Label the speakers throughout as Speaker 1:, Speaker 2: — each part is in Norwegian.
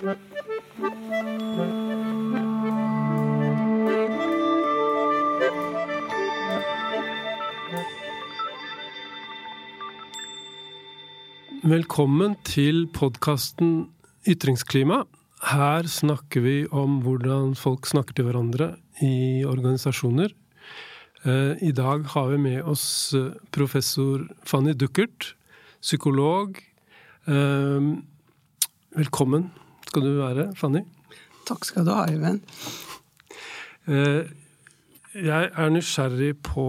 Speaker 1: Velkommen til podkasten Ytringsklima. Her snakker vi om hvordan folk snakker til hverandre i organisasjoner. Eh, I dag har vi med oss eh, professor Fanny Duckert, psykolog. Eh, velkommen skal du være, Fanny.
Speaker 2: Takk skal du ha, Øyvind.
Speaker 1: Jeg er nysgjerrig på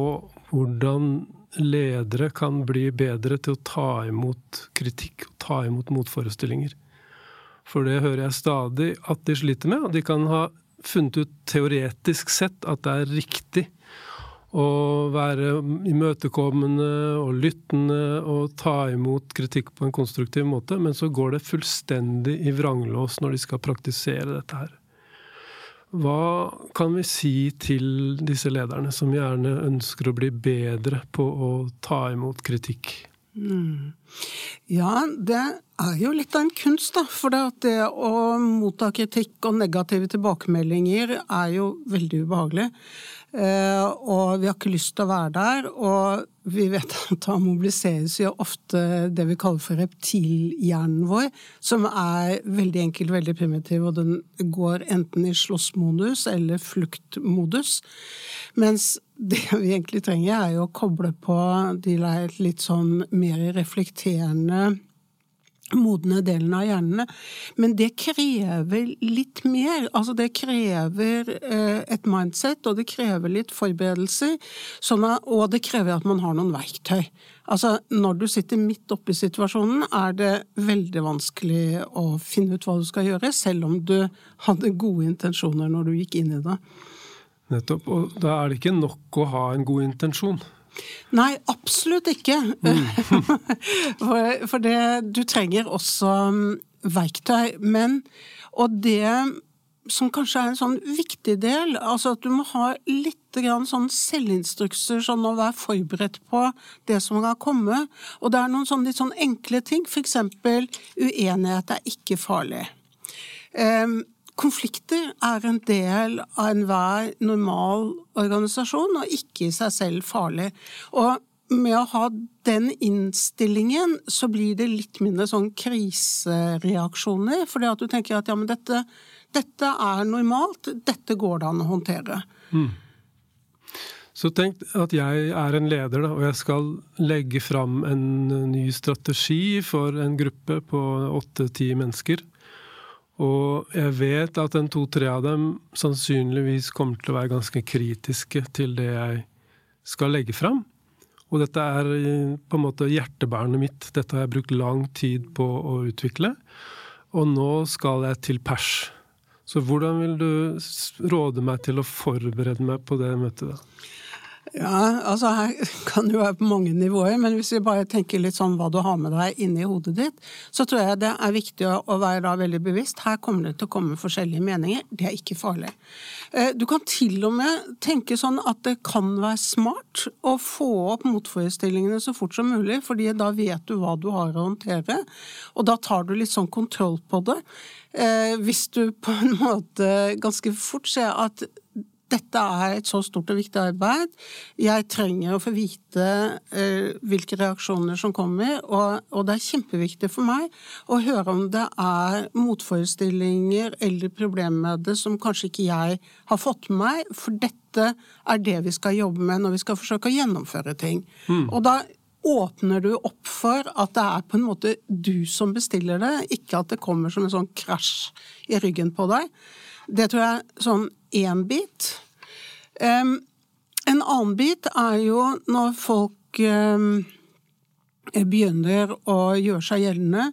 Speaker 1: hvordan ledere kan bli bedre til å ta imot kritikk og ta imot motforestillinger. For det hører jeg stadig at de sliter med, og de kan ha funnet ut teoretisk sett at det er riktig å være imøtekommende og lyttende og ta imot kritikk på en konstruktiv måte, men så går det fullstendig i vranglås når de skal praktisere dette her. Hva kan vi si til disse lederne som gjerne ønsker å bli bedre på å ta imot kritikk? Mm.
Speaker 2: Ja, det er jo litt av en kunst, da. For det, det å motta kritikk og negative tilbakemeldinger er jo veldig ubehagelig. Eh, og vi har ikke lyst til å være der. Og vi vet at da mobiliseres jo ofte det vi kaller for reptilhjernen vår, som er veldig enkel, veldig primitiv, og den går enten i slåssmodus eller fluktmodus. Mens det vi egentlig trenger, er jo å koble på de litt sånn mer reflekterende modne delen av hjernene. Men det krever litt mer. Altså det krever eh, et mindset, og det krever litt forberedelser. Sånn og det krever at man har noen verktøy. Altså, når du sitter midt oppe i situasjonen, er det veldig vanskelig å finne ut hva du skal gjøre, selv om du hadde gode intensjoner når du gikk inn i det.
Speaker 1: Nettopp. Og da er det ikke nok å ha en god intensjon.
Speaker 2: Nei, absolutt ikke. Mm. for, for det, du trenger også um, verktøy. Men Og det som kanskje er en sånn viktig del, altså at du må ha litt sånn selvinstrukser, sånn å være forberedt på det som kan komme. Og det er noen sånn litt sånn enkle ting, eksempel uenighet er ikke farlig. Um, Konflikter er en del av enhver normal organisasjon, og ikke i seg selv farlig. Og med å ha den innstillingen, så blir det litt mindre sånn krisereaksjoner. Fordi at du tenker at ja, men dette, dette er normalt, dette går det an å håndtere. Mm.
Speaker 1: Så tenk at jeg er en leder, da, og jeg skal legge fram en ny strategi for en gruppe på åtte-ti mennesker. Og jeg vet at en to-tre av dem sannsynligvis kommer til å være ganske kritiske til det jeg skal legge fram. Og dette er på en måte hjertebærende mitt. Dette har jeg brukt lang tid på å utvikle. Og nå skal jeg til pers. Så hvordan vil du råde meg til å forberede meg på det møtet? da?
Speaker 2: Ja, altså her kan det jo være på mange nivåer, men hvis vi bare tenker litt sånn hva du har med deg inni hodet ditt, så tror jeg det er viktig å være da veldig bevisst. Her kommer det til å komme forskjellige meninger. Det er ikke farlig. Eh, du kan til og med tenke sånn at det kan være smart å få opp motforestillingene så fort som mulig, fordi da vet du hva du har å håndtere, og da tar du litt sånn kontroll på det. Eh, hvis du på en måte ganske fort ser at dette er et så stort og viktig arbeid. Jeg trenger å få vite uh, hvilke reaksjoner som kommer, og, og, det er kjempeviktig for meg å høre om det er motforestillinger eller problemer med det som kanskje ikke jeg har fått med meg, for dette er det vi skal jobbe med når vi skal forsøke å gjennomføre ting. Mm. Og da åpner du opp for at det er på en måte du som bestiller det, ikke at det kommer som en sånn krasj i ryggen på deg. Det tror jeg er sånn én bit. Um, en annen bit er jo når folk um, begynner å gjøre seg gjeldende,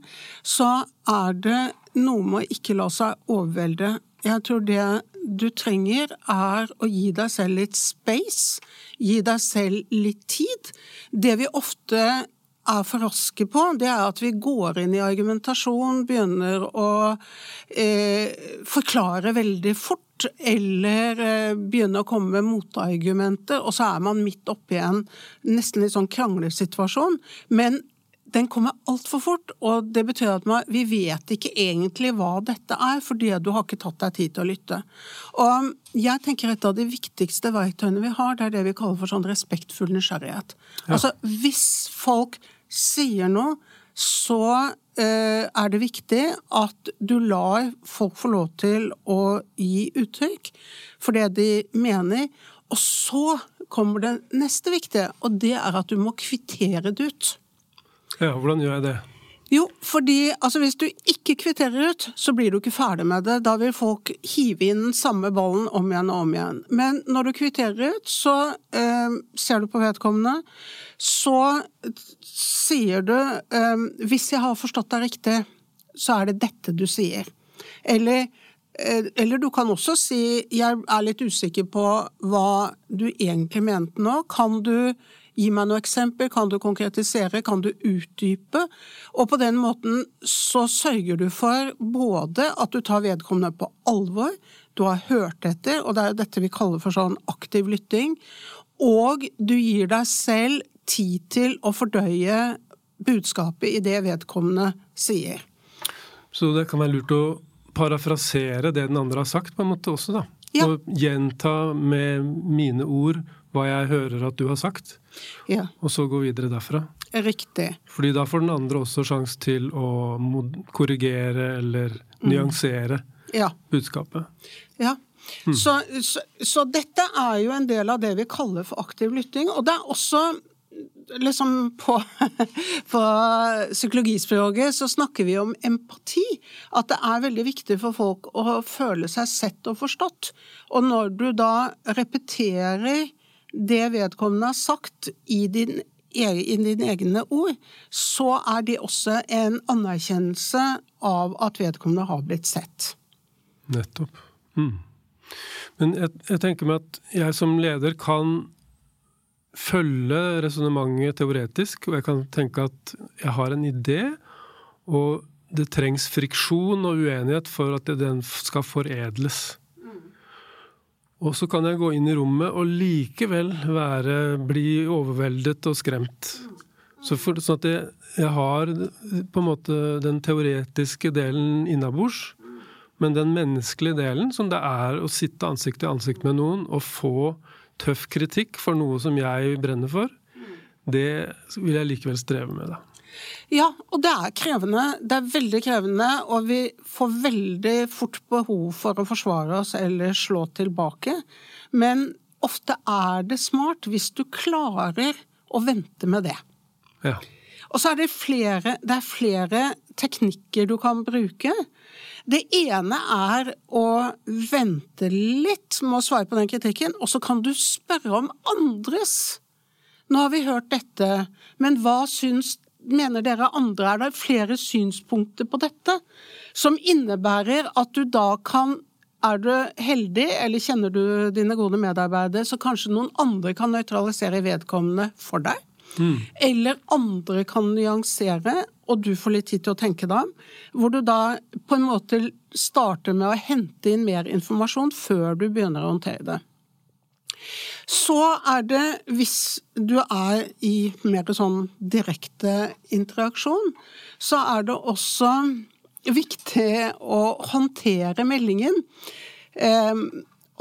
Speaker 2: så er det noe med å ikke la seg overvelde. Jeg tror det du trenger, er å gi deg selv litt space, gi deg selv litt tid. Det vi ofte er for raske på, det er at vi går inn i argumentasjon, begynner å eh, forklare veldig fort, eller eh, begynner å komme med motargumenter, og så er man midt oppi en nesten litt sånn kranglesituasjon. Men den kommer altfor fort, og det betyr at man, vi vet ikke egentlig hva dette er, fordi du har ikke tatt deg tid til å lytte. Og jeg tenker et av de viktigste verktøyene vi har, det er det vi kaller for sånn respektfull nysgjerrighet. Ja. Altså, hvis folk sier noe, så eh, er det viktig at du lar folk få lov til å gi uttrykk for det de mener, og så kommer det neste viktige, og det er at du må kvittere det ut.
Speaker 1: Ja, Hvordan gjør jeg det?
Speaker 2: Jo, fordi altså, hvis du ikke kvitterer ut, så blir du ikke ferdig med det. Da vil folk hive inn den samme ballen om igjen og om igjen. Men når du kvitterer ut, så eh, ser du på vedkommende, så sier du eh, Hvis jeg har forstått deg riktig, så er det dette du sier. Eller, eh, eller du kan også si 'jeg er litt usikker på hva du egentlig mente nå'. Kan du Gi meg noe eksempel, kan du konkretisere, kan du utdype? Og på den måten så sørger du for både at du tar vedkommende på alvor, du har hørt etter, og det er dette vi kaller for sånn aktiv lytting, og du gir deg selv tid til å fordøye budskapet i det vedkommende sier.
Speaker 1: Så det kan være lurt å parafrasere det den andre har sagt, på en måte også, da? Ja. Og gjenta med mine ord hva jeg hører at du har sagt, ja. og så gå videre derfra.
Speaker 2: Riktig.
Speaker 1: Fordi da får den andre også sjanse til å korrigere eller mm. nyansere ja. budskapet.
Speaker 2: Ja. Mm. Så, så, så, dette er jo en del av det vi kaller for aktiv lytting. Og det er også liksom på, på psykologispråket så snakker vi om empati. At det er veldig viktig for folk å føle seg sett og forstått. Og når du da repeterer det vedkommende har sagt i, din, i dine egne ord, så er det også en anerkjennelse av at vedkommende har blitt sett.
Speaker 1: Nettopp. Mm. Men jeg, jeg, tenker meg at jeg som leder kan følge resonnementet teoretisk, og jeg kan tenke at jeg har en idé, og det trengs friksjon og uenighet for at den skal foredles. Og så kan jeg gå inn i rommet og likevel være, bli overveldet og skremt. Så for, sånn at jeg, jeg, har på en måte den teoretiske delen innabords, men den menneskelige delen, som det er å sitte ansikt til ansikt med noen og få tøff kritikk for noe som jeg brenner for, det vil jeg likevel streve med. da.
Speaker 2: Ja, og det er krevende. Det er veldig krevende, og vi får veldig fort behov for å forsvare oss eller slå tilbake. Men ofte er det smart hvis du klarer å vente med det. Ja. Og så er det flere, det er flere teknikker du kan bruke. Det ene er å vente litt med å svare på den kritikken, og så kan du spørre om andres. Nå har vi hørt dette, men hva syns mener dere andre er det flere synspunkter på dette, som innebærer at du da kan er du heldig, eller kjenner du dine gode medarbeidere, så kanskje noen andre kan nøytralisere vedkommende for deg. Mm. Eller andre kan nyansere, og du får litt tid til å tenke deg om. Hvor du da på en måte starter med å hente inn mer informasjon før du begynner å håndtere det. Så er det, hvis du er i mer sånn direkte interaksjon, så er det også viktig å håndtere meldingen. Ehm,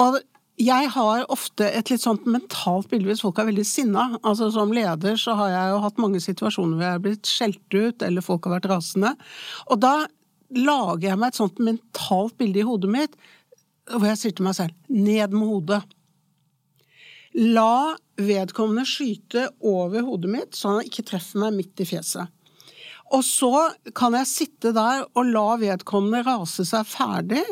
Speaker 2: og jeg har ofte et litt sånt mentalt bilde hvis folk er veldig sinna. Altså Som leder så har jeg jo hatt mange situasjoner hvor jeg har blitt skjelt ut, eller folk har vært rasende. Og da lager jeg meg et sånt mentalt bilde i hodet mitt hvor jeg sier til meg selv ned med hodet. La vedkommende skyte over hodet mitt, så han ikke treffer meg midt i fjeset. Og så kan jeg sitte der og la vedkommende rase seg ferdig.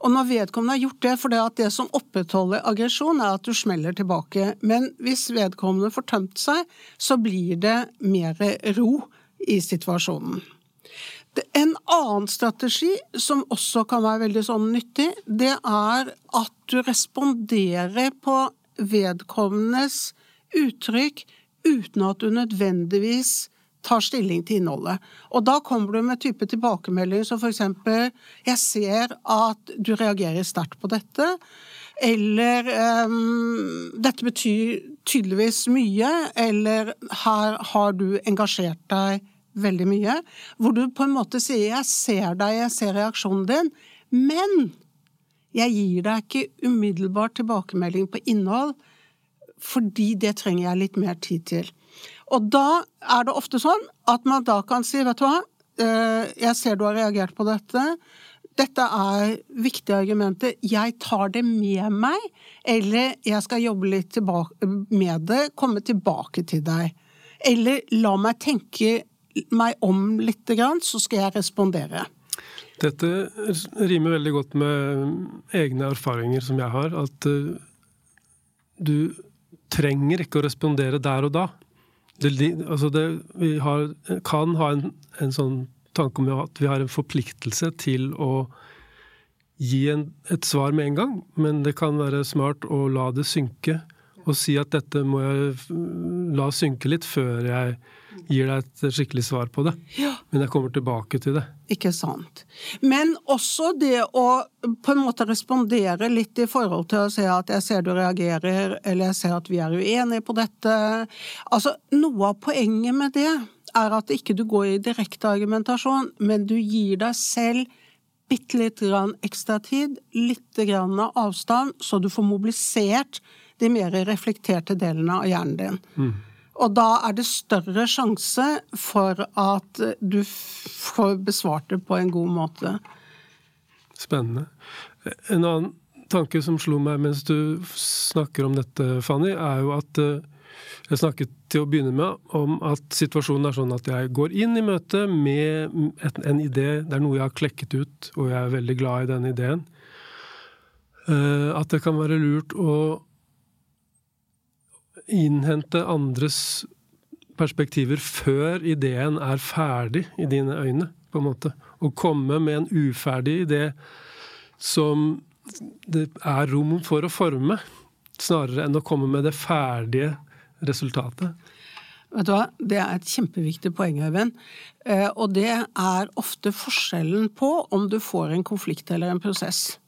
Speaker 2: Og når vedkommende har gjort det, for det, det som opprettholder aggresjon, er at du smeller tilbake. Men hvis vedkommende får tømt seg, så blir det mer ro i situasjonen. En annen strategi som også kan være veldig sånn nyttig, det er at du responderer på vedkommendes uttrykk uten at du nødvendigvis tar stilling til innholdet. Og da kommer du med type tilbakemelding som eksempel 'Jeg ser at du reagerer sterkt på dette', Eller um, dette betyr tydeligvis mye, eller her har du engasjert deg veldig mye. Hvor du på en måte sier 'jeg ser deg, jeg ser reaksjonen din', men jeg gir deg ikke umiddelbart tilbakemelding på innhold, fordi det trenger jeg litt mer tid til. Og da er det ofte sånn at man da kan si 'vet du hva', eh, jeg ser du har reagert på dette. Dette er viktige argumenter. Jeg tar det med meg, eller jeg skal jobbe litt med det, komme tilbake til deg. Eller la meg tenke meg om litt, så skal jeg respondere.
Speaker 1: Dette rimer veldig godt med egne erfaringer som jeg har. At eh, du trenger ikke å respondere der og da. Det, altså det, vi har, kan ha en, en sånn tanke om at vi har en forpliktelse til å gi en, et svar med en gang, men det kan være smart å la det synke. Og si at dette må jeg la synke litt før jeg gir deg et skikkelig svar på det. Ja. Men jeg kommer tilbake til det.
Speaker 2: Ikke sant. Men også det å på en måte respondere litt i forhold til å si at jeg ser du reagerer, eller jeg ser at vi er uenige på dette. Altså, noe av poenget med det er at ikke du går i direkte argumentasjon, men du gir deg selv bitte litt grann ekstra tid, litt grann avstand, så du får mobilisert de mer reflekterte delene av hjernen din. Mm. Og da er det større sjanse for at du får besvart det på en god måte.
Speaker 1: Spennende. En annen tanke som slo meg mens du snakker om dette, Fanny, er jo at eh, jeg snakket til å begynne med om at situasjonen er sånn at jeg går inn i møtet med en idé, det er noe jeg har klekket ut, og jeg er veldig glad i den ideen. Eh, at det kan være lurt å innhente andres perspektiver før ideen er ferdig i dine øyne, på en måte. Å komme med en uferdig idé som det er rom for å forme, snarere enn å komme med det ferdige resultatet?
Speaker 2: Vet du hva? Det er et kjempeviktig poeng, Øyvind. Eh, og det er ofte forskjellen på om du får en konflikt eller en prosess.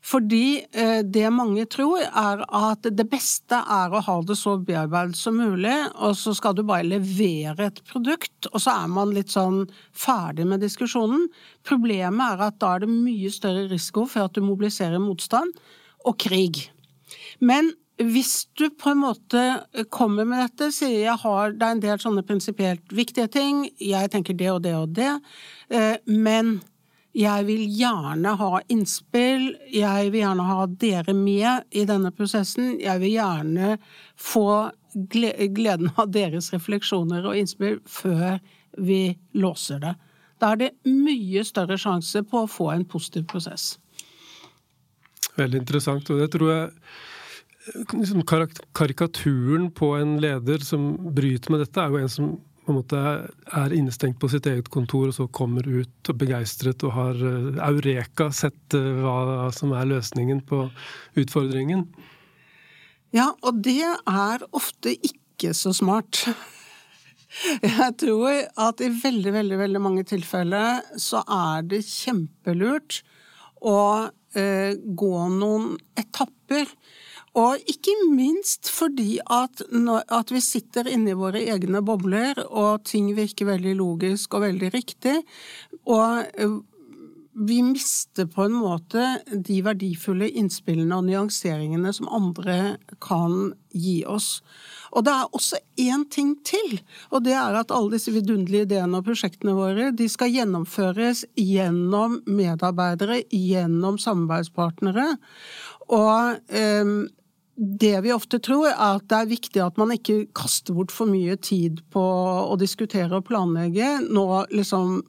Speaker 2: Fordi eh, det mange tror, er at det beste er å ha det så bearbeidet som mulig, og så skal du bare levere et produkt, og så er man litt sånn ferdig med diskusjonen. Problemet er at da er det mye større risiko for at du mobiliserer motstand og krig. Men hvis du på en måte kommer med dette, sier jeg har det er en del sånne prinsipielt viktige ting, jeg tenker det og det og det, eh, men jeg vil gjerne ha innspill, jeg vil gjerne ha dere med i denne prosessen, jeg vil gjerne få gleden av deres refleksjoner og innspill før vi låser det. Da er det mye større sjanse på å få en positiv prosess.
Speaker 1: Veldig interessant, og det tror jeg liksom karikaturen på en leder som bryter med dette, er jo en som på en måte er innestengt på sitt eget kontor og så kommer ut begeistret og har eh, eureka sett eh, hva som er løsningen på utfordringen.
Speaker 2: Ja, og det er ofte ikke så smart. Jeg tror at i veldig, veldig, veldig mange tilfeller så er det kjempelurt å eh, gå noen etapper og ikke minst fordi at, at vi sitter inni våre egne bobler, og ting virker veldig logisk og veldig riktig. Og eh, vi mister på en måte de verdifulle innspillene og nyanseringene som andre kan gi oss. Og det er også én ting til, og det er at alle disse vidunderlige ideene og prosjektene våre de skal gjennomføres gjennom medarbeidere, gjennom samarbeidspartnere. Og eh, det vi ofte tror, er at det er viktig at man ikke kaster bort for mye tid på å diskutere og planlegge. Nå liksom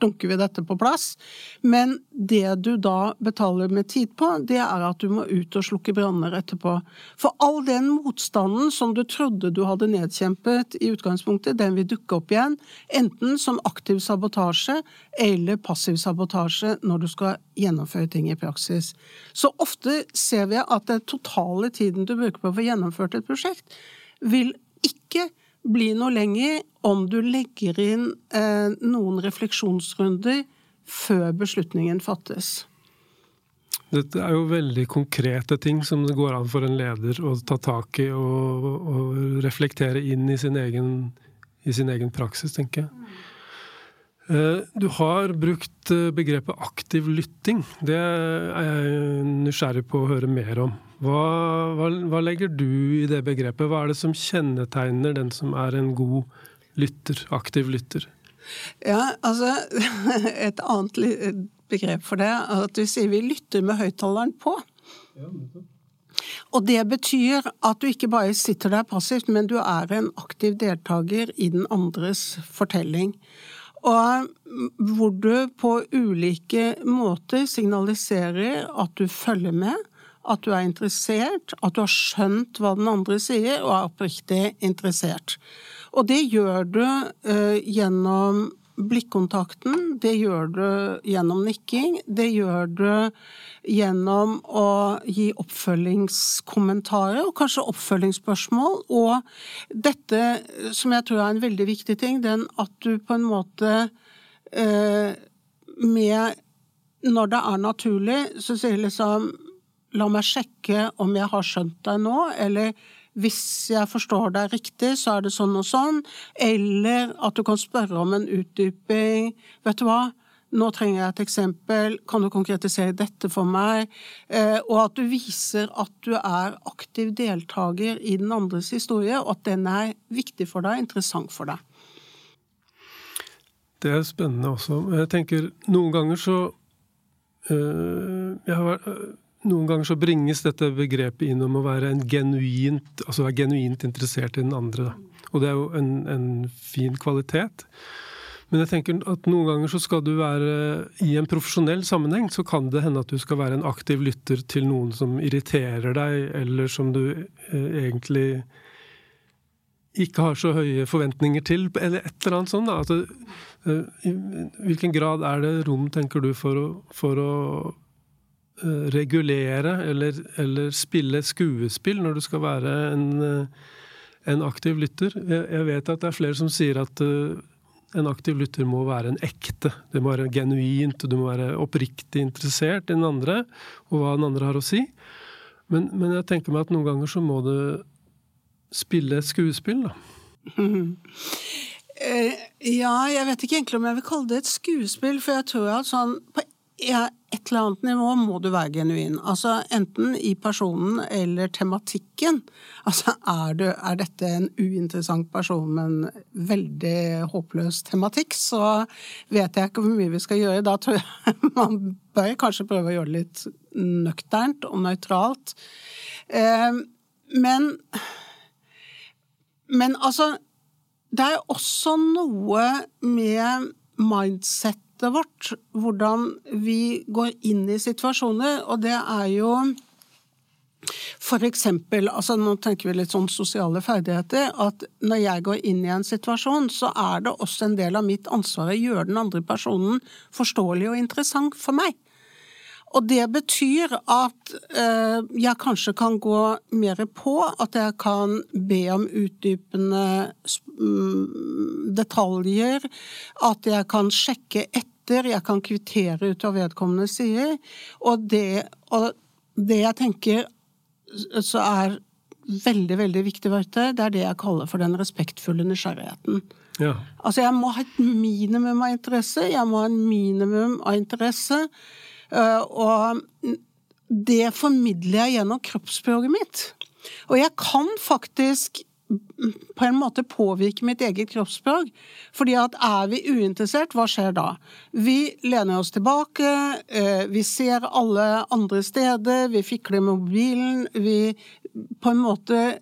Speaker 2: dunker vi dette på plass. Men det du da betaler med tid på, det er at du må ut og slukke branner etterpå. For all den motstanden som du trodde du hadde nedkjempet i utgangspunktet, den vil dukke opp igjen. Enten som aktiv sabotasje eller passiv sabotasje når du skal gjennomføre ting i praksis. Så ofte ser vi at den totale tiden du bruker på å få gjennomført et prosjekt, vil ikke bli noe lenger om du legger inn eh, noen refleksjonsrunder før beslutningen fattes.
Speaker 1: Dette er jo veldig konkrete ting som det går an for en leder å ta tak i og, og reflektere inn i sin, egen, i sin egen praksis, tenker jeg. Eh, du har brukt eh, begrepet aktiv lytting. Det er jeg nysgjerrig på å høre mer om. Hva, hva, hva, legger du i det begrepet? Hva er det som kjennetegner den som er en god lytter, aktiv lytter?
Speaker 2: Ja, altså Et annet begrep for det er at vi sier vi lytter med høyttaleren på. og det betyr at du ikke bare sitter der passivt, men du er en aktiv deltaker i den andres fortelling. Og hvor du på ulike måter signaliserer at du følger med, at du er interessert, at du har skjønt hva den andre sier, og er oppriktig interessert. Og det gjør du uh, gjennom blikkontakten, det gjør du gjennom nikking, det gjør du gjennom å gi oppfølgingskommentarer og kanskje oppfølgingsspørsmål. Og dette, som jeg tror er en veldig viktig ting, den at du på en måte eh, med Når det er naturlig, så sier liksom La meg sjekke om jeg har skjønt deg nå, eller hvis jeg forstår deg riktig, så er det sånn og sånn. Eller at du kan spørre om en utdyping. Vet du hva? Nå trenger jeg et eksempel, kan du konkretisere dette for meg? Eh, og at du viser at du er aktiv deltaker i den andres historie, og at den er viktig for deg, interessant for deg.
Speaker 1: Det er spennende også. Jeg tenker noen ganger så øh, jeg har, noen ganger så bringes dette begrepet inn om å være, genuint, altså være genuint interessert i den andre. Da. Og det er jo en, en, fin kvalitet. Men jeg tenker at noen ganger så skal du være i en profesjonell sammenheng, så kan det hende at du skal være en aktiv lytter til noen som irriterer deg, eller som du eh, egentlig ikke har så høye forventninger til, eller et eller annet sånt. Da. Altså, I hvilken grad er det rom, tenker du, for å, for å Eh, regulere eller, eller, spille skuespill når du skal være en, eh, en aktiv lytter. Jeg, vet at det er flere som sier at uh, en aktiv lytter må være en ekte. Det må være genuint, og du må være oppriktig interessert i den andre og hva den andre har å si. Men, men jeg tenker meg at noen ganger så må du spille skuespill, da.
Speaker 2: Ja, jeg vet ikke egentlig om jeg vil kalle det et skuespill, for jeg tror at sånn på ja, et eller annet nivå må du være genuin. Altså enten i personen eller tematikken. Altså er, du, er dette en uinteressant person med en veldig håpløs tematikk, så vet jeg ikke hvor mye vi skal gjøre. Da tror jeg man bør kanskje prøve å gjøre det litt nøkternt og nøytralt. Eh, men Men altså Det er også noe med mindset settet vårt, hvordan vi går inn i situasjoner, og det er jo for eksempel, altså nå tenker vi litt sånn sosiale ferdigheter, at når jeg går inn i en situasjon, så er det også en del av mitt ansvar å gjøre den andre personen forståelig og interessant for meg. Og det betyr at eh, jeg kanskje kan gå mer på, at jeg kan be om utdypende mm, detaljer, at jeg kan sjekke etter, jeg kan kvittere ut hva vedkommende sier. Og det, og det jeg tenker så er veldig, veldig viktig verktøy, det er det jeg kaller for den respektfulle nysgjerrigheten. Ja. Altså, jeg må ha et minimum av interesse, jeg må ha en minimum av interesse. Eh, og det formidler jeg gjennom kroppsspråket mitt. Og jeg kan faktisk på en måte påvirke mitt eget kroppsspråk. Fordi at er vi uinteressert, hva skjer da? Vi lener oss tilbake, eh, vi ser alle andre steder, vi fikler mobilen, vi på en måte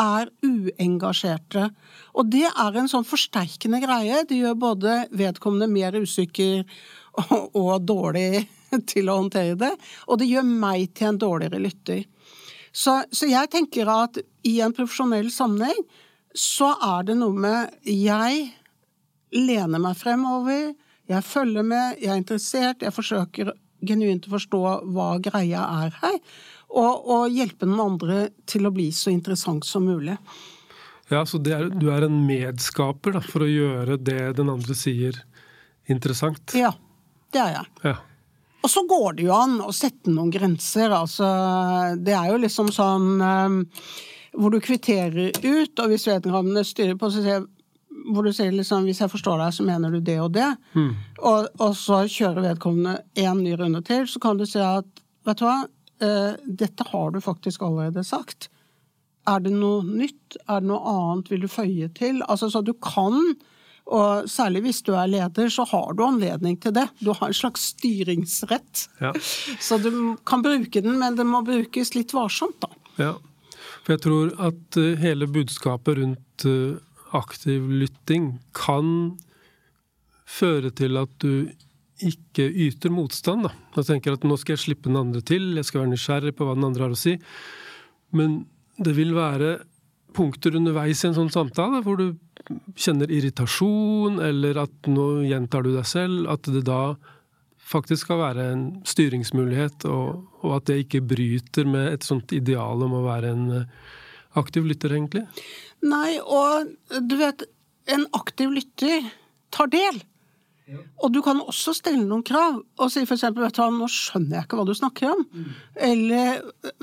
Speaker 2: er uengasjerte. Og det er en sånn forsterkende greie. Det gjør både vedkommende mer usikker og, og dårlig til å håndtere det, og det gjør meg til en dårligere lytter. Så, så, jeg tenker at i en profesjonell sammenheng så er det noe med jeg lener meg fremover, jeg følger med, jeg er interessert, jeg forsøker genuint å forstå hva greia er her, og, og hjelpe den andre til å bli så interessant som mulig.
Speaker 1: Ja, Så er, du er en medskaper da, for å gjøre det den andre sier, interessant?
Speaker 2: Ja, det er jeg.
Speaker 1: Ja.
Speaker 2: Og så går det jo an å sette noen grenser. Altså, det er jo liksom sånn um, hvor du kvitterer ut, og hvis vedkommende styrer på, så sier hvor du sier liksom Hvis jeg forstår deg, så mener du det og det. Mm. Og, og, så kjører vedkommende én ny runde til, så kan du si at vet du hva, uh, dette har du faktisk allerede sagt. Er det noe nytt? Er det noe annet vil du føye til? Altså, så du kan og særlig hvis du er leder, så har du anledning til det. Du har en slags styringsrett. Ja. Så du kan bruke den, men den må brukes litt varsomt, da.
Speaker 1: Ja, for jeg tror at eh, hele budskapet rundt eh, aktiv lytting kan føre til at du ikke yter motstand. Da. Jeg tenker at nå skal jeg slippe den andre til, jeg skal være nysgjerrig på hva den andre har å si. Men det vil være punkter underveis i en sånn samtale hvor du kjenner irritasjon, eller at nå gjentar du deg selv, at det da faktisk skal være en styringsmulighet, og, og at det ikke bryter med et sånt ideal om å være en eh, aktiv lytter, egentlig?
Speaker 2: Nei, og du vet, en aktiv lytter tar del. Og du kan også stille noen krav og si eksempel, vet du hva, nå skjønner jeg ikke hva du snakker om. Mm. Eller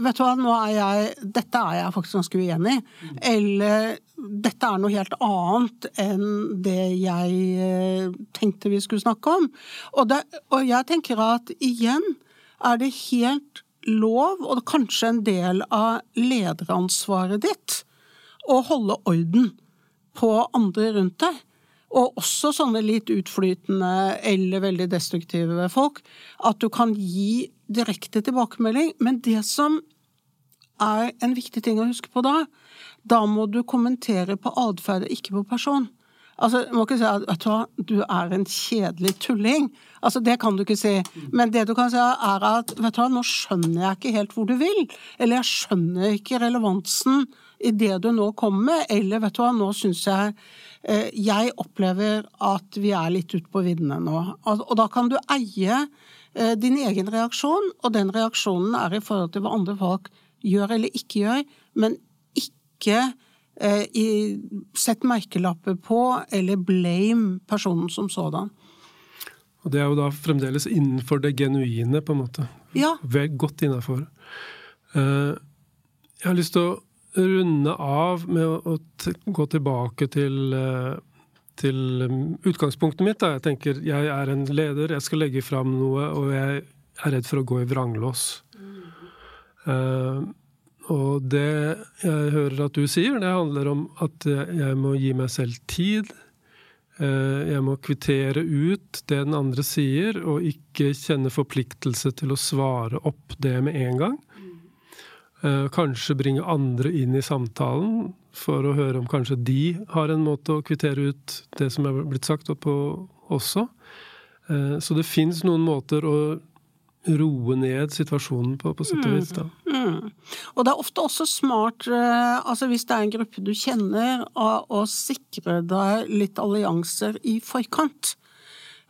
Speaker 2: vet du hva, nå er jeg, dette er jeg faktisk ganske uenig i. Mm. Eller dette er noe helt annet enn det jeg eh, tenkte vi skulle snakke om. Og, det, og jeg tenker at igjen er det helt lov, og kanskje en del av lederansvaret ditt, å holde orden på andre rundt deg. Og også sånne litt utflytende eller veldig destruktive folk. At du kan gi direkte tilbakemelding. Men det som er en viktig ting å huske på da, da må du kommentere på atferd, ikke på person. Altså, Du må ikke si at vet du, du er en kjedelig tulling. Altså, Det kan du ikke si. Men det du kan si, er at vet du nå skjønner jeg ikke helt hvor du vil. Eller jeg skjønner ikke relevansen i det du nå kommer med. Eller vet du nå syns jeg Eh, jeg opplever at vi er litt ute på viddene nå. Og da kan du eie eh, din egen reaksjon, og den reaksjonen er i forhold til hva andre folk gjør eller ikke gjør, men ikke i, sett merkelapper på eller blame personen som sådan.
Speaker 1: Og det er jo da fremdeles innenfor det genuine, på en måte.
Speaker 2: Ja.
Speaker 1: Vel godt innafor. Jeg har lyst til å runde av med å, gå tilbake til, eh, til um, utgangspunktet mitt. Da. Jeg tenker jeg er en leder, jeg skal legge fram noe, og jeg er redd for å gå i vranglås. Mm. Og det jeg hører at du sier, det handler om at jeg må gi meg selv tid. Uh, jeg må kvittere ut det den andre sier, og ikke kjenne forpliktelse til å svare opp det med en gang. Eh, kanskje bringe andre inn i samtalen for å høre om kanskje de har en måte å kvittere ut det som er blitt sagt på også. Eh, så det fins noen måter å roe ned situasjonen på, på sett og vis. da. Mm.
Speaker 2: Og det er ofte også smart, eh, altså hvis det er en gruppe du kjenner, å sikre deg litt allianser i forkant.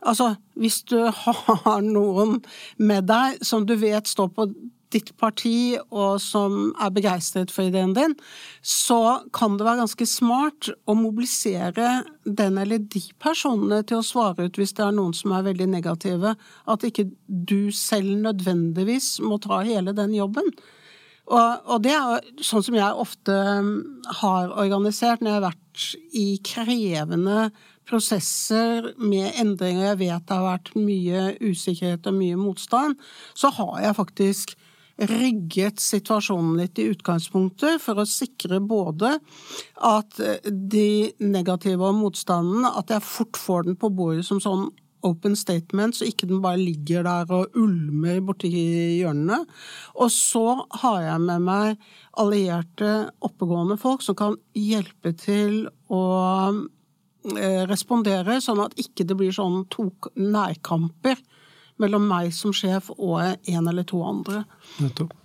Speaker 2: Altså, hvis du har noen med deg som du vet står på ditt parti, og som er begeistret for ideen din, så kan det være ganske smart å mobilisere den eller de personene til å svare ut hvis det er noen som er veldig negative. At ikke du selv nødvendigvis må ta hele den jobben. Og, og det er sånn som jeg ofte um, har organisert når jeg har vært i krevende prosesser med endringer, jeg vet det har vært mye usikkerhet og mye motstand, så har jeg faktisk rigget situasjonen litt i utgangspunktet for å sikre både at de negative og motstanden At jeg fort får den på bordet som sånn open statement, så ikke den bare ligger der og ulmer borti hjørnene. Og så har jeg med meg allierte, oppegående folk som kan hjelpe til å eh, respondere, sånn at ikke det blir sånn to nærkamper mellom meg som sjef og en eller to andre.
Speaker 1: Nettopp.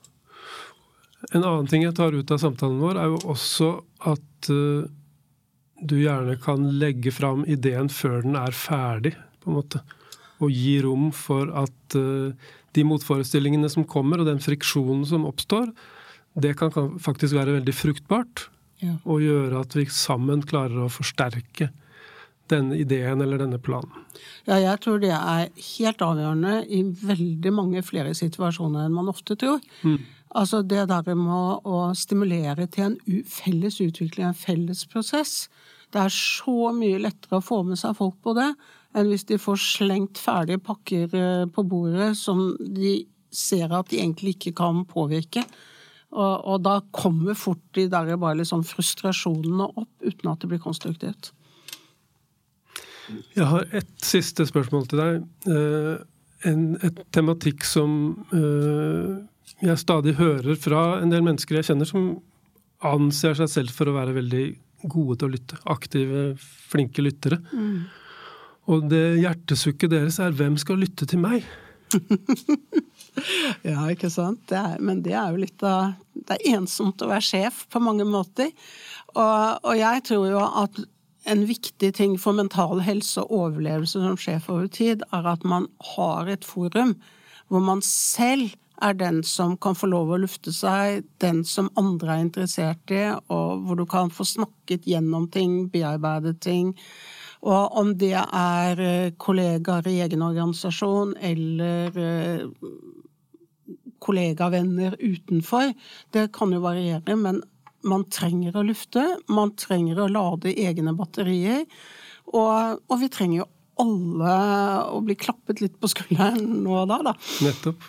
Speaker 1: En annen ting jeg tar ut av samtalen vår, er jo også at uh, du gjerne kan legge fram ideen før den er ferdig, på en måte. Og gi rom for at uh, de motforestillingene som kommer, og den friksjonen som oppstår, det kan, kan faktisk være veldig fruktbart. Ja. Og gjøre at vi sammen klarer å forsterke denne ideen eller denne planen?
Speaker 2: Ja, jeg tror det er helt avgjørende i veldig mange flere situasjoner enn man ofte tror. Mm. Altså det der med å stimulere til en felles utvikling, en felles prosess. Det er så mye lettere å få med seg folk på det enn hvis de får slengt ferdige pakker eh, på bordet som de ser at de egentlig ikke kan påvirke. Og, og da kommer fort de der bare liksom frustrasjonene opp uten at det blir konstruktivt.
Speaker 1: Jeg har ett siste spørsmål til deg. Eh, en et tematikk som eh, jeg stadig hører fra en del mennesker jeg kjenner, som anser seg selv for å være veldig gode til å lytte. Aktive, flinke lyttere. Mm. Og det hjertesukket deres er 'hvem skal lytte til meg'?
Speaker 2: ja, ikke sant. Det er, men det er jo litt av Det er ensomt å være sjef på mange måter. Og, og jeg tror jo at en viktig ting for mental helse og overlevelse som sjef over tid, er at man har et forum hvor man selv er den som kan få lov å lufte seg, den som andre er interessert i, og hvor du kan få snakket gjennom ting, bearbeidet ting. Og om det er eh, kollegaer i egen organisasjon eller eh, kollegavenner utenfor, det kan jo variere, men man trenger å lufte, man trenger å lade egne batterier. Og, og vi trenger jo alle å bli klappet litt på skulderen nå og da, da.
Speaker 1: Nettopp.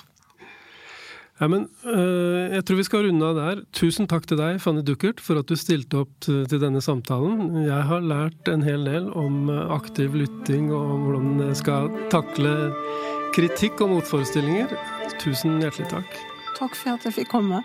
Speaker 1: Ja, men øh, Jeg tror vi skal runde av der. Tusen takk til deg, Fanny Duckert, for at du stilte opp til, denne samtalen. Jeg har lært en hel del om øh, aktiv lytting og hvordan jeg skal takle kritikk og motforestillinger. Tusen hjertelig takk.
Speaker 2: Takk for at jeg fikk komme.